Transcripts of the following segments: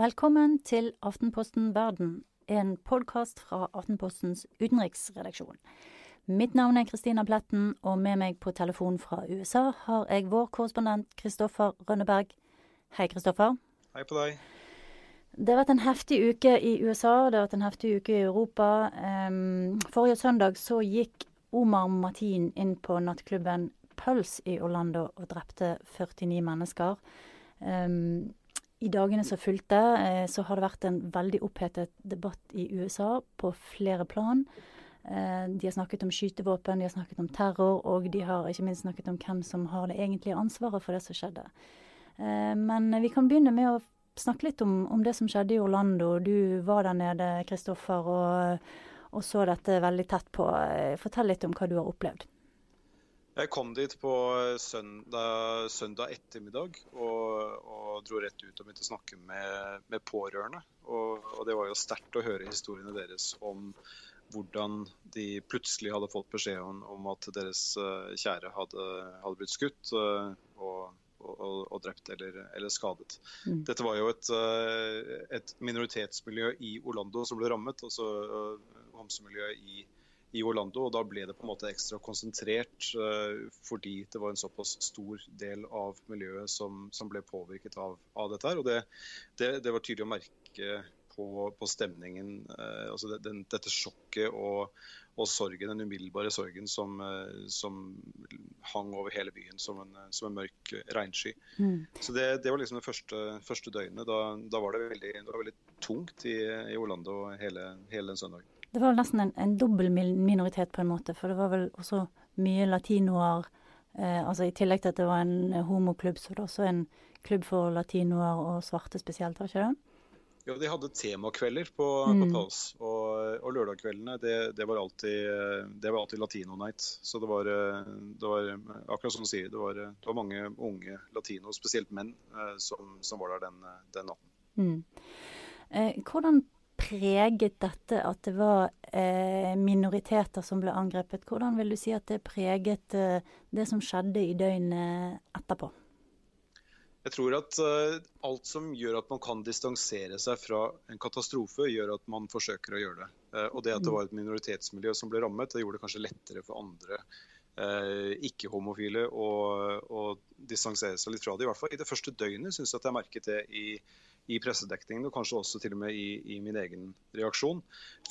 Velkommen til Aftenposten Verden, en podkast fra Aftenpostens utenriksredaksjon. Mitt navn er Kristina Pletten, og med meg på telefon fra USA har jeg vår korrespondent Kristoffer Rønneberg. Hei, Kristoffer. Hei på deg. Det har vært en heftig uke i USA, det har vært en heftig uke i Europa. forrige søndag så gikk Omar Martin inn på nattklubben Pulse i Orlando og drepte 49 mennesker. Um, I dagene som fulgte, eh, så har det vært en veldig opphetet debatt i USA på flere plan. Eh, de har snakket om skytevåpen, de har snakket om terror, og de har ikke minst snakket om hvem som har det egentlige ansvaret for det som skjedde. Eh, men vi kan begynne med å snakke litt om, om det som skjedde i Orlando. Du var der nede, Kristoffer, og, og så dette veldig tett på. Fortell litt om hva du har opplevd. Jeg kom dit på søndag, søndag ettermiddag og, og, dro rett ut og begynte å snakke med, med pårørende. Og, og, det var jo sterkt å høre historiene deres om hvordan de plutselig hadde fått beskjed om, om at deres uh, kjære hadde, hadde, blitt skutt uh, og, og, drept eller, eller skadet. Mm. Dette var jo et, uh, et, minoritetsmiljø i Orlando som ble rammet. altså homsemiljøet i Orlando i Orlando. og Da ble det på en måte ekstra konsentrert uh, fordi det var en såpass stor del av miljøet som, som ble påvirket av, av dette. her, og det, det, det, var tydelig å merke på, på stemningen. Uh, altså det, den, dette sjokket og, og, sorgen, den umiddelbare sorgen som, uh, som, hang over hele byen som en, som en mørk regnsky. Mm. Så det, var liksom det første, første døgnet. Da, da, var det veldig, det var veldig tungt i, i Orlando hele, hele den søndagen. Det var nesten en, en dobbel minoritet, på en måte. For det var vel også mye latinoer. Eh, altså I tillegg til at det var en homoklubb, så var det også en klubb for latinoer og svarte spesielt, var ikke det? Ja, de hadde temakvelder på, mm. på Pals. Og, og lørdagskveldene, det, det, var alltid, det var alltid Latino Night. Så det var, det var akkurat som du sier, det var, det var, mange unge latinoer, spesielt menn, eh, som, som, var der den, den natten. Mm. Eh, hvordan preget dette at det var eh, minoriteter som ble angrepet? Hvordan vil du si at det preget eh, det som skjedde i døgnet etterpå? Jeg tror at uh, alt som gjør at man kan distansere seg fra en katastrofe, gjør at man forsøker å gjøre det. Uh, og det at det mm. var et minoritetsmiljø som ble rammet, det gjorde det kanskje lettere for andre uh, ikke-homofile å, å, distansere seg litt fra det. I hvert fall i det første døgnet syns jeg at jeg merket det i i pressedekningen, og kanskje også til og med i, i min egen reaksjon.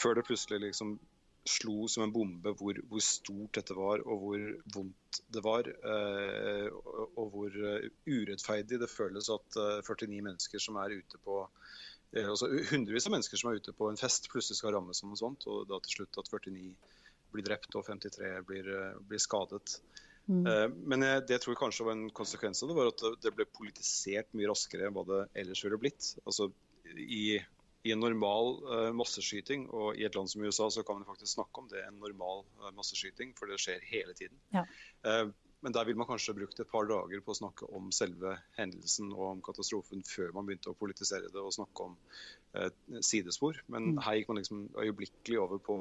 Før det plutselig liksom slo som en bombe hvor, hvor, stort dette var, og hvor vondt det var. Eh, og, hvor uh, urettferdig det føles at eh, 49 mennesker som er ute på eh, altså Hundrevis av mennesker som er ute på en fest, plutselig skal rammes av noe sånt. Og da til slutt at 49 blir drept og 53 blir, blir skadet. Mm. Eh, men det jeg tror kanskje var en konsekvens av det, var at det ble politisert mye raskere enn hva det ellers ville blitt. Altså, i, i en normal uh, masseskyting, og i et land som USA så kan man faktisk snakke om det, en normal uh, masseskyting, for det skjer hele tiden. Ja. Uh, men der vil man kanskje brukt et par dager på å snakke om selve hendelsen og om katastrofen før man begynte å politisere det og snakke om sidespor. Men mm. her gikk man liksom øyeblikkelig over på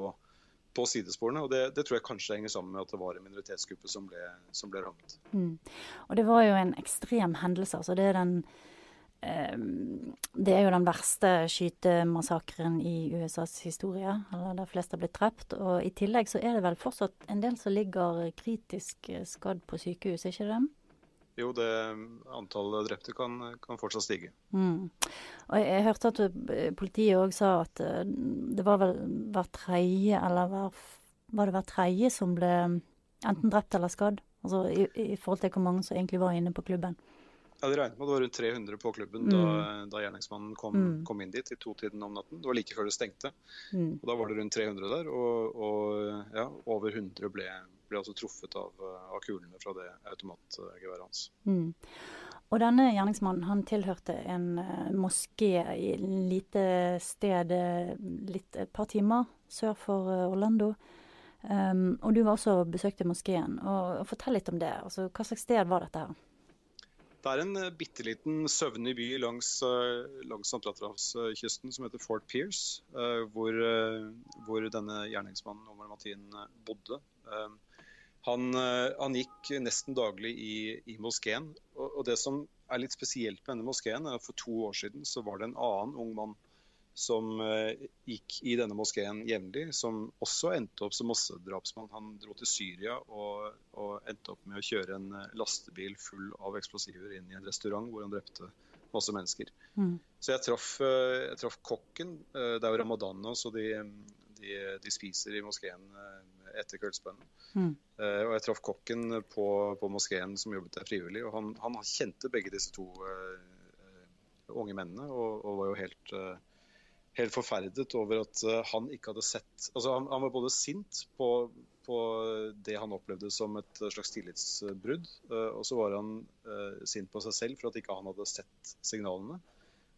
på sidesporene. og det, det, tror jeg kanskje henger sammen med at det var en minoritetsgruppe som ble, som ble rammet. Mm. Og det var jo en ekstrem hendelse. altså det er den um, det er jo den verste skytemassakren i USAs historie, eller der flest har blitt drept. Og i tillegg så er det vel fortsatt en del som ligger kritisk skadd på sykehus, ikke det? Jo, det antallet drepte kan, kan fortsatt stige. Mm. Og jeg hørte at politiet òg sa at eh, det var vel hver tredje, eller hver, var det hver tredje som ble enten drept eller skadd? Altså i, i, forhold til hvor mange som egentlig var inne på klubben. Ja, De regnet med det var rundt 300 på klubben mm. da, da, gjerningsmannen kom, mm. kom, inn dit i to-tiden om natten. Det var like før det stengte. Mm. Og Da var det rundt 300 der, og, og ja, over 100 ble, ble altså truffet av, av, kulene fra det automatgeværet hans. Mm. Og denne gjerningsmannen han tilhørte en uh, moské i et lite sted litt, et par timer sør for Orlando. Um, og du var også og besøkte moskeen. Og, og Fortell litt om det. Altså, hva slags sted var dette? her? Det er en bitte liten søvnig by langs, langs Atlanterhavskysten som heter Fort Pierce, hvor, hvor, denne gjerningsmannen Omar Matin bodde. Han, han, gikk nesten daglig i, i moskeen. Og, og, det som er litt spesielt med denne moskeen, er at for to år siden så var det en annen ung mann som uh, gikk i denne moskeen jevnlig, som også endte opp som massedrapsmann. Han dro til Syria og, og endte opp med å kjøre en lastebil full av eksplosiver inn i en restaurant hvor han drepte masse mennesker. Mm. Så jeg traff, jeg traff kokken. Det er jo ramadan nå, så de, de, de spiser i moskeen etter kveldsbønnen. Mm. Eh, og jeg traff kokken på, på, moskeen som jobbet der frivillig, og han, han kjente begge disse to eh, unge mennene og, og, var jo helt, eh, helt forferdet over at han ikke hadde sett Altså han, han var både sint på, på, det han opplevde som et slags tillitsbrudd, og så var han sint på seg selv for at ikke han hadde sett signalene.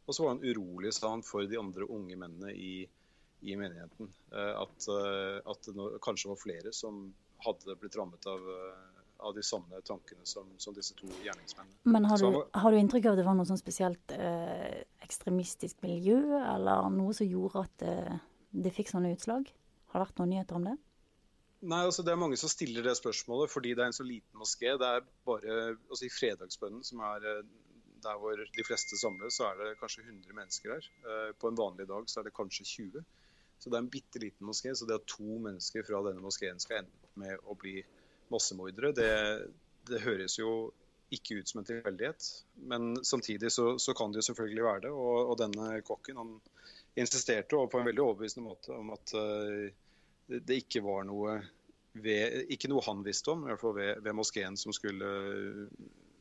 Og så var han urolig, sa han, for de andre unge mennene i, i menigheten. At, at det kanskje var flere som hadde blitt rammet av, eh, av de samme tankene som, som, disse to gjerningsmennene. Men har du, har du inntrykk av at det var noe sånn spesielt eh, ekstremistisk miljø, eller noe som gjorde at eh, det fikk sånne utslag? Har det vært noen nyheter om det? Nei, altså Det er mange som stiller det spørsmålet fordi det er en så liten moské. Det er bare, altså I fredagsbønnen, som er eh, der hvor de fleste samles, så er det kanskje 100 mennesker her. Eh, på en vanlig dag så er det kanskje 20. Så det er en bitte liten moské. Så det at to mennesker fra denne moskeen skal ende opp med å bli massemordere, det, det høres jo ikke ut som en tilfeldighet. Men samtidig så, så, kan det jo selvfølgelig være det. Og, og, denne kokken han insisterte på en veldig overbevisende måte om at uh, det, det, ikke var noe ved, ikke noe han visste om, i hvert fall ved, ved moskeen, som skulle,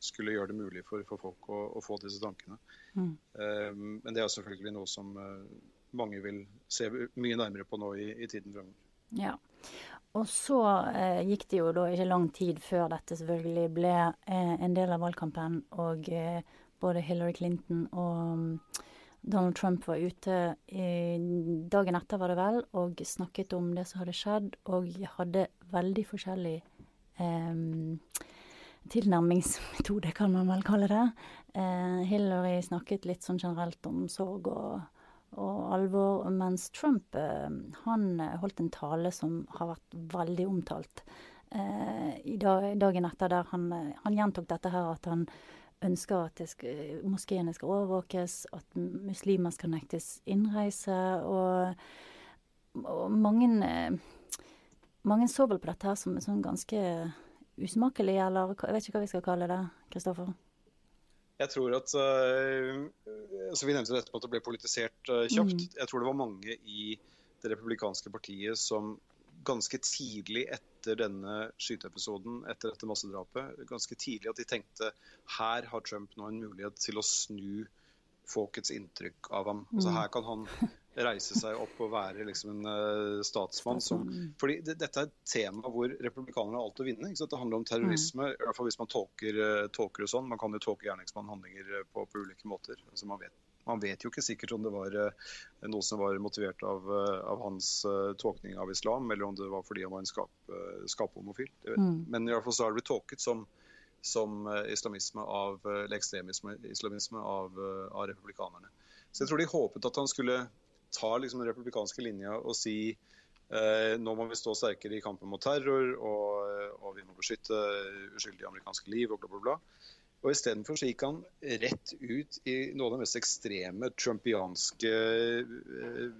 skulle, gjøre det mulig for, for folk å, å, få disse tankene. Mm. Um, men det er selvfølgelig noe som uh, mange vil se mye nærmere på nå i, i tiden framover. Ja. Og så eh, gikk det jo da ikke lang tid før dette selvfølgelig ble eh, en del av valgkampen, og eh, både Hillary Clinton og um, Donald Trump var ute dagen etter, var det vel, og snakket om det som hadde skjedd, og hadde veldig forskjellig eh, tilnærmingsmetode, kan man vel kalle det. Eh, Hillary snakket litt sånn generelt om sorg og og alvor, mens Trump eh, han eh, holdt en tale som har vært veldig omtalt eh, i dag, dagen etter, der han, han, gjentok dette her at han ønsker at moskeene skal overvåkes, at muslimer skal nektes innreise. Og, og mange, mange, så vel på dette her som som ganske usmakelig, eller jeg vet ikke hva vi skal kalle det, Kristoffer? Jeg tror at uh, altså Vi nevnte dette på at det ble politisert uh, kjapt. Mm. Jeg tror det var mange i det republikanske partiet som ganske tidlig etter denne skyteepisoden, etter dette massedrapet, ganske tidlig at de tenkte her har Trump nå en mulighet til å snu folkets inntrykk av ham. Altså mm. Her kan han reise seg opp og være liksom en uh, statsmann som fordi det, Dette er et tema hvor republikanerne har alt å vinne. Det handler om terrorisme, mm. i hvert fall hvis man tolker, uh, tolker det sånn. Man kan jo tolke gjerningsmannhandlinger handlinger på, på, ulike måter. Altså man, vet, man, vet, jo ikke sikkert om det var noe som var motivert av, av hans tolkning av islam, eller om det var fordi han var en skap, skaphomofil. Mm. Men i hvert fall så har det blitt tolket som som islamisme av, eller ekstremisme islamisme av, av republikanerne. Så jeg tror de håpet at han skulle ta liksom den republikanske linja og sier eh, nå må vi stå sterkere i kampen mot terror, og, og vi må beskytte uskyldige amerikanske liv, og bla, bla, bla. Og Istedenfor gikk han rett ut i noe av den mest ekstreme trumpianske eh,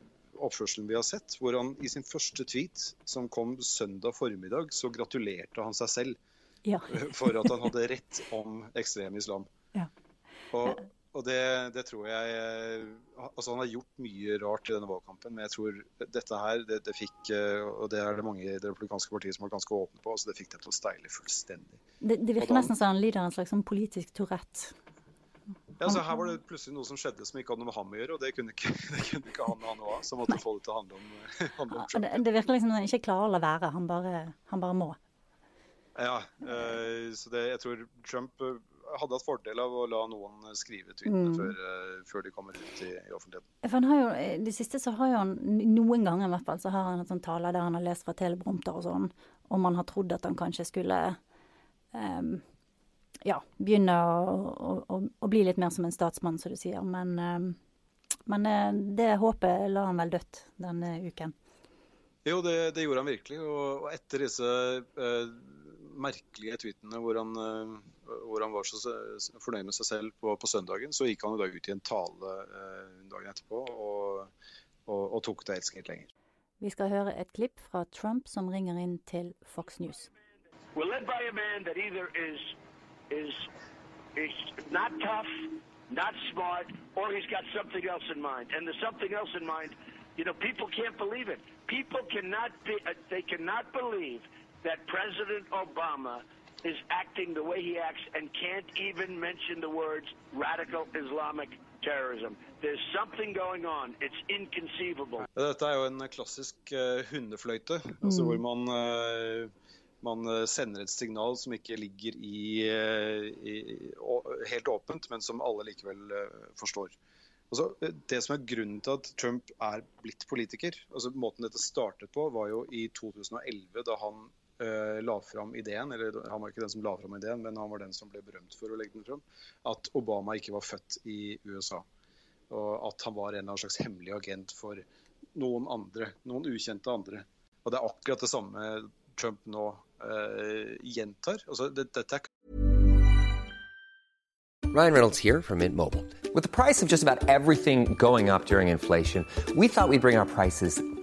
oppførselen vi har sett. Hvor han i sin første tweet, som kom søndag formiddag, så gratulerte han seg selv ja. for at han hadde rett om ekstrem islam. Ja. Og, og det, det, tror jeg eh, altså Han har gjort mye rart i denne valgkampen, men jeg tror dette her det, det fikk eh, Og det er det mange i det republikanske partiet som er ganske åpne på. altså Det fikk det til å steile fullstendig. Det, det virker nesten som han lider av en slags sånn politisk tourette. Ja, så Her var det plutselig noe som skjedde som ikke hadde noe med ham å gjøre, og det kunne ikke, det kunne ikke han ha noe av. Så måtte Nei. få det til å handle om, handle om Trump. Det, det virker liksom som han ikke klarer å la være. Han bare, han bare må. Ja, øh, så det, jeg tror Trump hadde hatt fordel av å la noen skrive tweetene mm. før, uh, før, de kommer ut i, i offentligheten. Jo, det siste så har jo han noen ganger i hvert fall, så har han en sånn tale der han har lest fra teleprompter og sånn, og man har trodd at han kanskje skulle um, ja, begynne å, å, å, å, bli litt mer som en statsmann, som du sier. Men, um, men uh, det håpet la han vel dødt denne uken. Jo, det, det gjorde han virkelig. Og, og etter disse uh, merkelige tweetene hvor han hvor han var så fornøyd med seg selv på, på søndagen, så gikk han da ut i en tale dagen etterpå og, og, og tok det helt skritt lenger. Vi skal høre et klipp fra Trump som ringer inn til Fox News. We're led by a man that either is, is, is not tough, not smart, or he's got something else in mind. And the something else in mind, you know, people can't believe it. People cannot be, uh, they cannot believe that President Obama is acting the way he acts and can't even mention the words radical Islamic terrorism. There's something going on. It's inconceivable. Dette er jo en klassisk uh, hundefløyte, altså mm. hvor man, uh, man sender et signal som ikke ligger i, uh, i, helt åpent, men som alle likevel forstår. Altså, det som er Grunnen til at Trump er blitt politiker, altså måten dette startet på, var jo i 2011, da han la fram ideen, eller han var ikke den som la fram ideen, men han var den som ble berømt for å legge den fram, at Obama ikke var født i USA. Og at han var en eller annen slags hemmelig agent for noen andre, noen ukjente andre. Og det er akkurat det samme Trump nå uh, gjentar. Altså, det, er Ryan Reynolds here from Mint Mobile. With the price of just about everything going up during inflation, we thought we'd bring our prices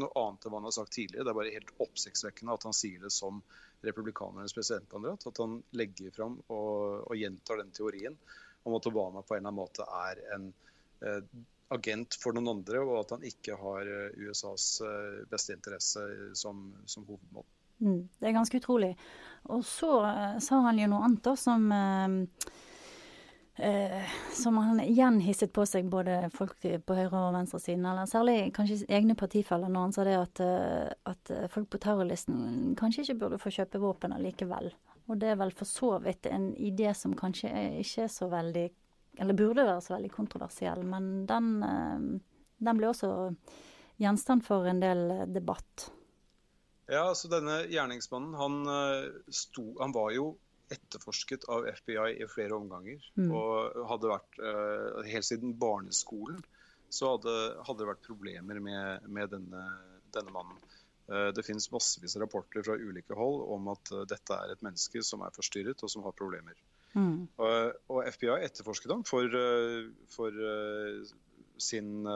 Noe annet enn hva han har sagt tidligere. Det er bare helt oppsiktsvekkende at han sier det som republikanernes presidentkandidat. At han legger fram og, og gjentar den teorien om at Obama på en eller annen måte er en eh, agent for noen andre, og at han ikke har eh, USAs eh, beste interesse som, som hovedmål. Mm, det er ganske utrolig. Og så eh, sa han jo noe annet da, som uh, uh, som han igjen hisset på seg både folk på høyre- og venstresiden, eller særlig kanskje egne partifeller, når han sa det at, at folk på terrorlisten kanskje ikke burde få kjøpe våpen allikevel. Og det er vel for så vidt en idé som kanskje ikke er så veldig eller burde være så veldig kontroversiell, men den, eh, den ble også gjenstand for en del eh, debatt. Ja, altså denne gjerningsmannen, han, eh, sto, han var jo etterforsket av FBI i flere omganger. Mm. Og hadde vært Helt siden barneskolen så hadde, hadde det vært problemer med, med denne, denne, mannen. Det finnes massevis av rapporter fra ulike hold om at dette er et menneske som er forstyrret og som har problemer. Mm. Og, og, FBI etterforsket ham for, eh, for sin,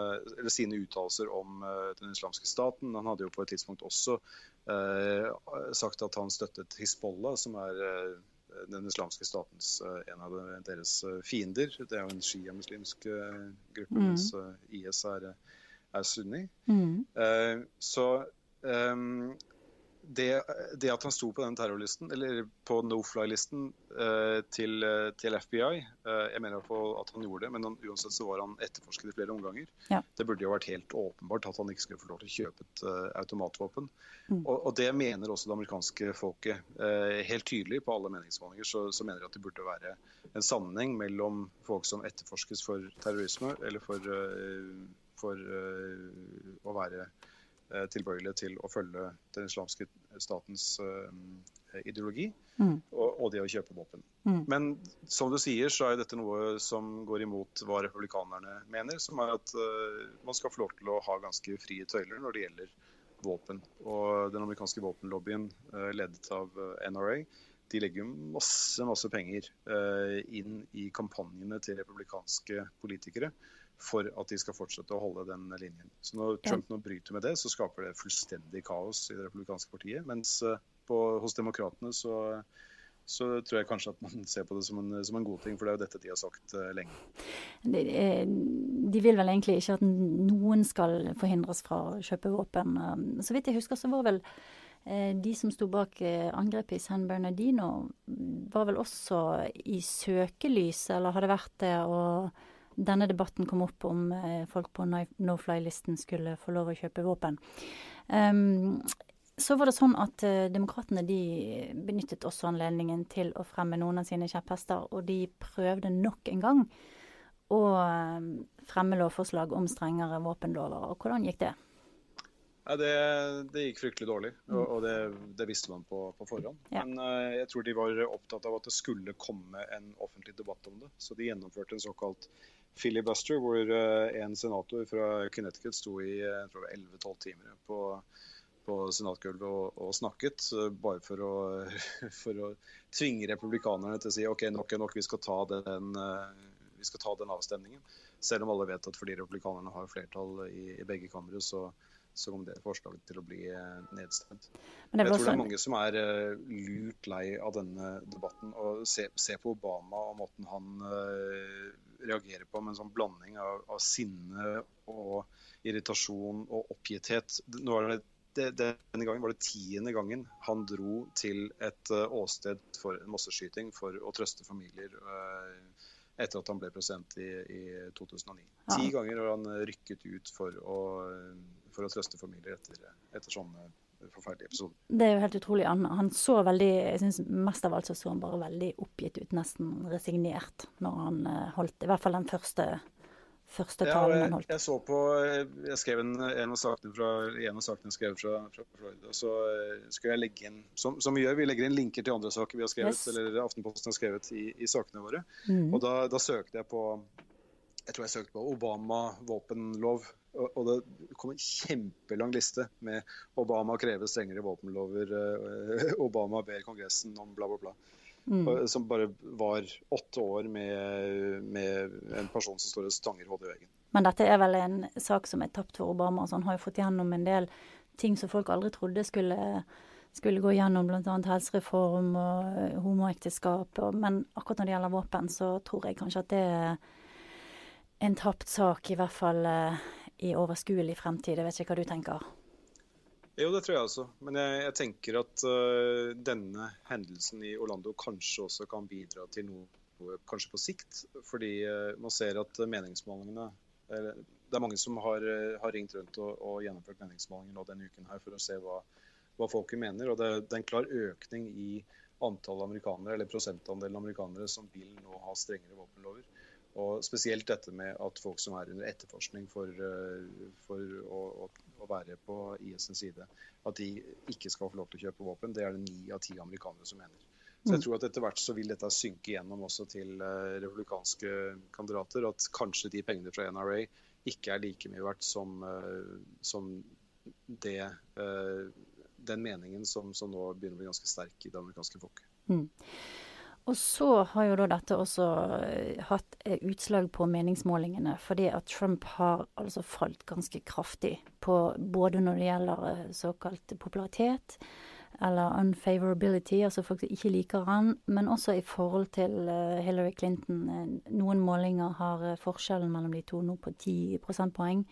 sine uttalelser om den islamske staten. Han hadde jo på et tidspunkt også sagt at han støttet Hizbollah, som er den islamske statens en av deres fiender. Det er jo en sjiamuslimsk gruppe, mm. mens IS er, er sunni. Mm. så um, det, det, at han sto på den terrorlisten, eller på no fly-listen eh, til, eh, til, FBI eh, Jeg mener på at han gjorde det, men han, uansett så var han etterforsket i flere omganger. Ja. Det burde jo vært helt åpenbart at han ikke skulle få lov til å kjøpe et uh, automatvåpen. Mm. Og, og, det mener også det amerikanske folket. Eh, helt tydelig på alle meningsmålinger så, så, mener de at det burde være en sammenheng mellom folk som etterforskes for terrorisme, eller for, uh, for uh, å være tilbøyelige til å følge den islamske statens uh, ideologi mm. og, og, det å kjøpe våpen. Mm. Men som du sier, så er dette noe som går imot hva republikanerne mener, som er at uh, man skal få lov til å ha ganske frie tøyler når det gjelder våpen. Og den amerikanske våpenlobbyen, uh, ledet av NRA, de legger masse, masse penger inn i kampanjene til republikanske politikere for at de skal fortsette å holde den linjen. Så Når Trump nå bryter med det, så skaper det fullstendig kaos i det republikanske partiet. Mens eh, på, hos demokratene så, så, tror jeg kanskje at man ser på det som en, som en, god ting, for det er jo dette de har sagt uh, lenge. De, de, vil vel egentlig ikke at noen skal forhindres fra å kjøpe våpen. Så vidt jeg husker så var vel eh, de som sto bak angrepet i San Bernardino, var vel også i søkelyset, eller hadde vært det. og denne debatten kom opp om eh, folk på no fly-listen skulle få lov å kjøpe våpen. Um, så var det sånn at uh, demokratene de benyttet også anledningen til å fremme noen av sine kjepphester, og de prøvde nok en gang å uh, fremme lovforslag om strengere våpenlover. Og hvordan gikk det? Ja, det, det, gikk fryktelig dårlig, og, og det, det, visste man på, på forhånd. Ja. Men uh, jeg tror de var opptatt av at det skulle komme en offentlig debatt om det. Så de gjennomførte en såkalt filibuster, hvor eh, en senator fra Connecticut sto i 11-12 timer på, på senatgulvet og, og, snakket, eh, bare for å, for å, tvinge republikanerne til å si OK, nok er nok, vi skal ta den, eh, vi skal ta den avstemningen. Selv om alle vet at fordi republikanerne har flertall i, i begge kamre, så, så kommer det forslaget til å bli nedstemt. jeg tror det er mange som er lurt lei av denne debatten. og Se, se på Obama og måten han reagerer på med en sånn blanding av, av sinne og irritasjon og oppgitthet. Er det det, denne gangen var det tiende gangen han dro til et uh, åsted for en masseskyting for å trøste familier uh, etter at han ble president i, i 2009. Ja. Ti ganger har han rykket ut for å, for å trøste familier etter, etter sånne forferdelige episode. Det er jo helt utrolig. Han, han så veldig jeg synes Mest av alt så, så han bare veldig oppgitt ut, nesten resignert, når han uh, holdt I hvert fall den første, første talen han holdt. Jeg så på Jeg skrev en, en av sakene fra, en av sakene jeg skrev fra, fra Florida. Så uh, skulle jeg legge inn Som, som vi gjør, vi legger inn linker til andre saker vi har skrevet, yes. eller Aftenposten har skrevet i, i sakene våre. Mm. Og da, da søkte jeg på jeg tror jeg søkte på Obama våpenlov og det kom en kjempelang liste med Obama krever strengere våpenlover, eh, Obama ber Kongressen om bla, bla, bla. Mm. Som bare var åtte år med, med, en person som står og stanger hodet i veggen. Men dette er vel en sak som er tapt for Obama. Så han har jo fått gjennom en del ting som folk aldri trodde skulle, skulle gå gjennom, bl.a. helsereform og eh, homoekteskap. Men akkurat når det gjelder våpen, så tror jeg kanskje at det er en tapt sak, i hvert fall eh, i overskuelig fremtid. Jeg vet ikke hva du tenker? Jo, det tror jeg også. Men jeg, jeg tenker at uh, denne hendelsen i Orlando kanskje også kan bidra til noe kanskje på sikt. Fordi uh, man ser at meningsmålingene eller, Det er mange som har, har ringt rundt og, og, gjennomført meningsmålinger nå denne uken her for å se hva, hva folket mener. Og det, det, er en klar økning i antall amerikanere, eller prosentandelen amerikanere som vil nå ha strengere våpenlover. Og spesielt dette med at folk som er under etterforskning for, eh, for å, å, være på IS' sin side, at de ikke skal få lov til å kjøpe våpen. Det er det ni av ti amerikanere som mener. Så jeg mm. tror at etter hvert så vil dette synke gjennom også til uh, republikanske kandidater. At kanskje de pengene fra NRA ikke er like mye verdt som, uh, som det, den meningen som, som, nå begynner å bli ganske sterk i det amerikanske folket. Mm. Og så har jo da dette også eh, hatt eh, utslag på meningsmålingene, fordi at Trump har altså falt ganske kraftig på både når det gjelder eh, såkalt popularitet eller unfavorability, altså folk som ikke liker han, men også i forhold til Hillary Clinton. Noen målinger har forskjellen mellom de to nå på 10 prosentpoeng,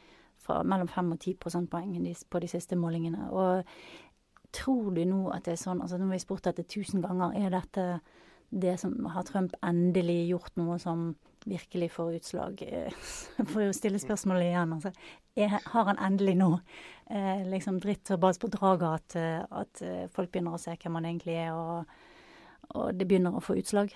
fra mellom 5 og 10 prosentpoeng på de siste målingene. Og tror du nå at det er sånn altså Nå har vi spurt dette tusen ganger. Er dette det som har Trump endelig gjort noe som virkelig får utslag? For å stille spørsmålet igjen. Altså, er, har han endelig nå eh, liksom dritt og bas på draget at, at, folk begynner å se hvem han egentlig er, og, og det begynner å få utslag?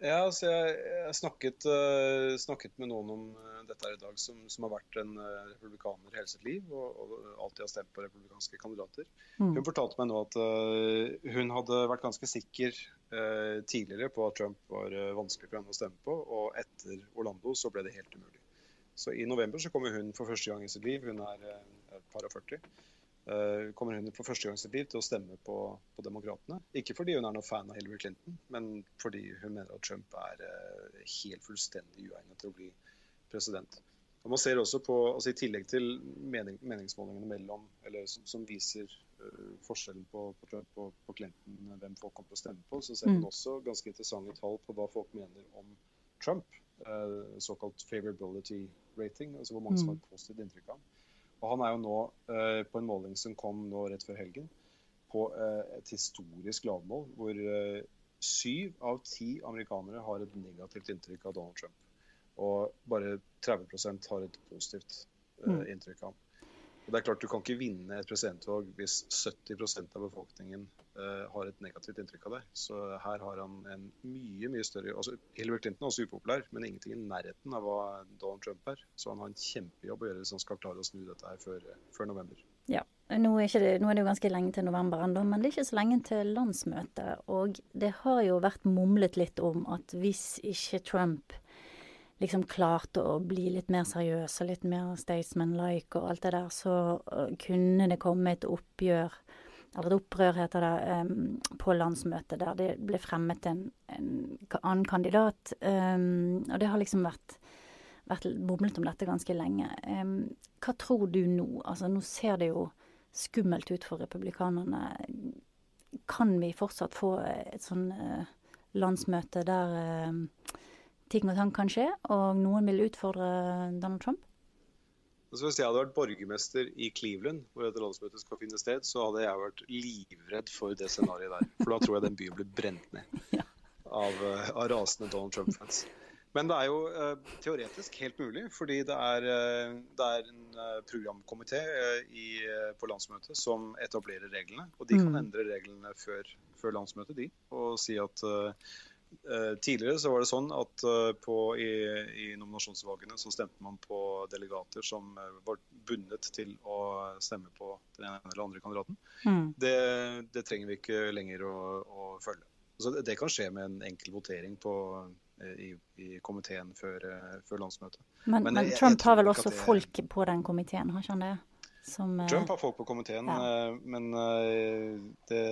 Ja, altså jeg, jeg snakket, uh, snakket, med noen om uh, dette her i dag som, som har vært en uh, republikaner hele sitt liv og, og, alltid har stemt på republikanske kandidater. Mm. Hun fortalte meg nå at hun hadde vært ganske sikker tidligere på at Trump var vanskelig for henne å stemme på, og etter Orlando så ble det helt umulig. Så i november så kommer hun for første gang i sitt liv, hun er et par og 40 Eh, kommer hun for første gang i sitt liv til å stemme på, på Demokratene. Ikke fordi hun er noen fan av Hillary Clinton, men fordi hun mener at Trump er uh, helt fullstendig uegnet til å bli president. Og man ser også på, altså I tillegg til mening, meningsmålingene mellom, eller som, som viser uh, forskjellen på, på, Trump og på Clinton, hvem folk kommer til å stemme på, så ser man mm. også ganske interessante tall på hva folk mener om Trump. Uh, såkalt favorability rating, altså hvor mange som har et positivt inntrykk av ham. Og han er jo nå eh, på en måling som kom nå rett før helgen, på eh, et historisk lavmål hvor eh, syv av ti amerikanere har et negativt inntrykk av Donald Trump. Og bare 30% har et positivt eh, mm. inntrykk av ham. Og det er klart Du kan ikke vinne et presidentvalg hvis 70% av befolkningen uh, har et negativt inntrykk av det. Så her har han en mye mye større altså Hillary Clinton er også upopulær, men ingenting i nærheten av hva Donald Trump er. Så han har en kjempejobb å gjøre hvis han skal klare å snu dette her før, før november. Ja, nå er, det, nå er, det, jo ganske lenge til november ennå, men det er ikke så lenge til landsmøtet. Og det har jo vært mumlet litt om at hvis ikke Trump liksom klart å bli litt mer seriøs og litt mer Staysman-like og alt det der, så uh, kunne det komme et oppgjør, eller et opprør heter det, um, på landsmøtet der det ble fremmet en, en annen kandidat. Um, og det har liksom vært, vært bomlet om dette ganske lenge. Um, hva tror du nå? Altså nå ser det jo skummelt ut for republikanerne. Kan vi fortsatt få et sånn uh, landsmøte der uh, ting og tang kan skje, og noen vil utfordre Donald Trump? Altså hvis jeg hadde vært borgermester i Cleveland, hvor dette landsmøtet skal finne sted, så hadde jeg vært livredd for det scenarioet der. For da tror jeg den byen blir brent ned av, eh, av, rasende Donald Trump-fans. Men det er jo uh, teoretisk helt mulig, fordi det er, uh, det er en uh, programkomité på landsmøtet som etablerer reglene. Og de kan mm. endre reglene før, før landsmøtet, de. Og si at tidligere så var det sånn at eh, på, i, i, nominasjonsvalgene så stemte man på delegater som eh, var bundet til å stemme på den ene eller andre kandidaten. Mm. Det, det, trenger vi ikke lenger å, å følge. Så det, det, kan skje med en enkel votering på, i, i, komiteen før, før landsmøtet. Men, men, men Trump har vel også det, folk på den komiteen, har ikke han det? Som, Trump har folk på komiteen, ja. men det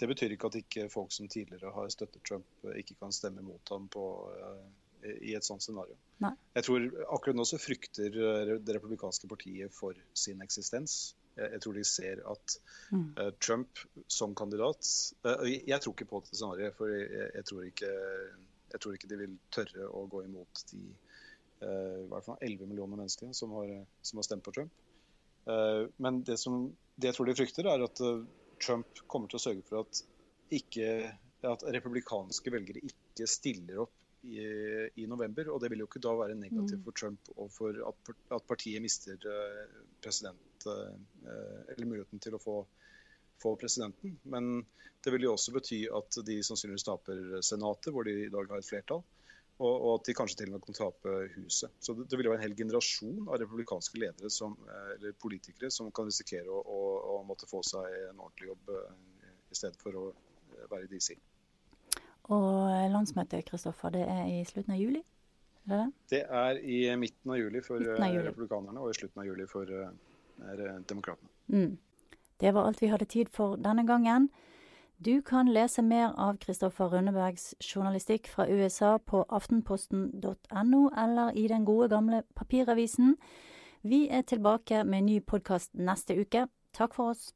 det betyr ikke at ikke folk som tidligere har støttet Trump, eh, ikke kan stemme mot ham på, uh, i et sånt scenario. Nei. Jeg tror Akkurat nå så frykter eh, det republikanske partiet for sin eksistens. Jeg, jeg tror de ser at mm. uh, Trump som kandidat uh, Jeg tror ikke på dette scenarioet, for jeg, jeg, tror ikke, jeg, tror ikke, de vil tørre å gå imot de i hvert fall 11 millioner mennesker som har, som har stemt på Trump. men det, som, det jeg tror de frykter, er at Trump kommer til å sørge for at, ikke, at republikanske velgere ikke stiller opp i, i, november. Og det vil jo ikke da være negativt mm. for Trump og for at, at partiet mister uh, president uh, eller muligheten til å få, få, presidenten. Men det vil jo også bety at de sannsynligvis taper Senatet, hvor de i dag har et flertall. Og, og, at de kanskje til og med kan tape huset. Så det, det vil være en hel generasjon av republikanske ledere som, eh, eller politikere som kan risikere å, å, å, måtte få seg en ordentlig jobb eh, i stedet for å eh, være i DC. Og landsmøtet Kristoffer, det er i slutten av juli? Er det? det er i midten av juli for av juli. republikanerne og i slutten av juli for demokratene. Mm. Det var alt vi hadde tid for denne gangen. Du kan lese mer av Kristoffer Rønnebergs journalistikk fra USA på aftenposten.no eller i den gode gamle papiravisen. Vi er tilbake med en ny podkast neste uke. Takk for oss.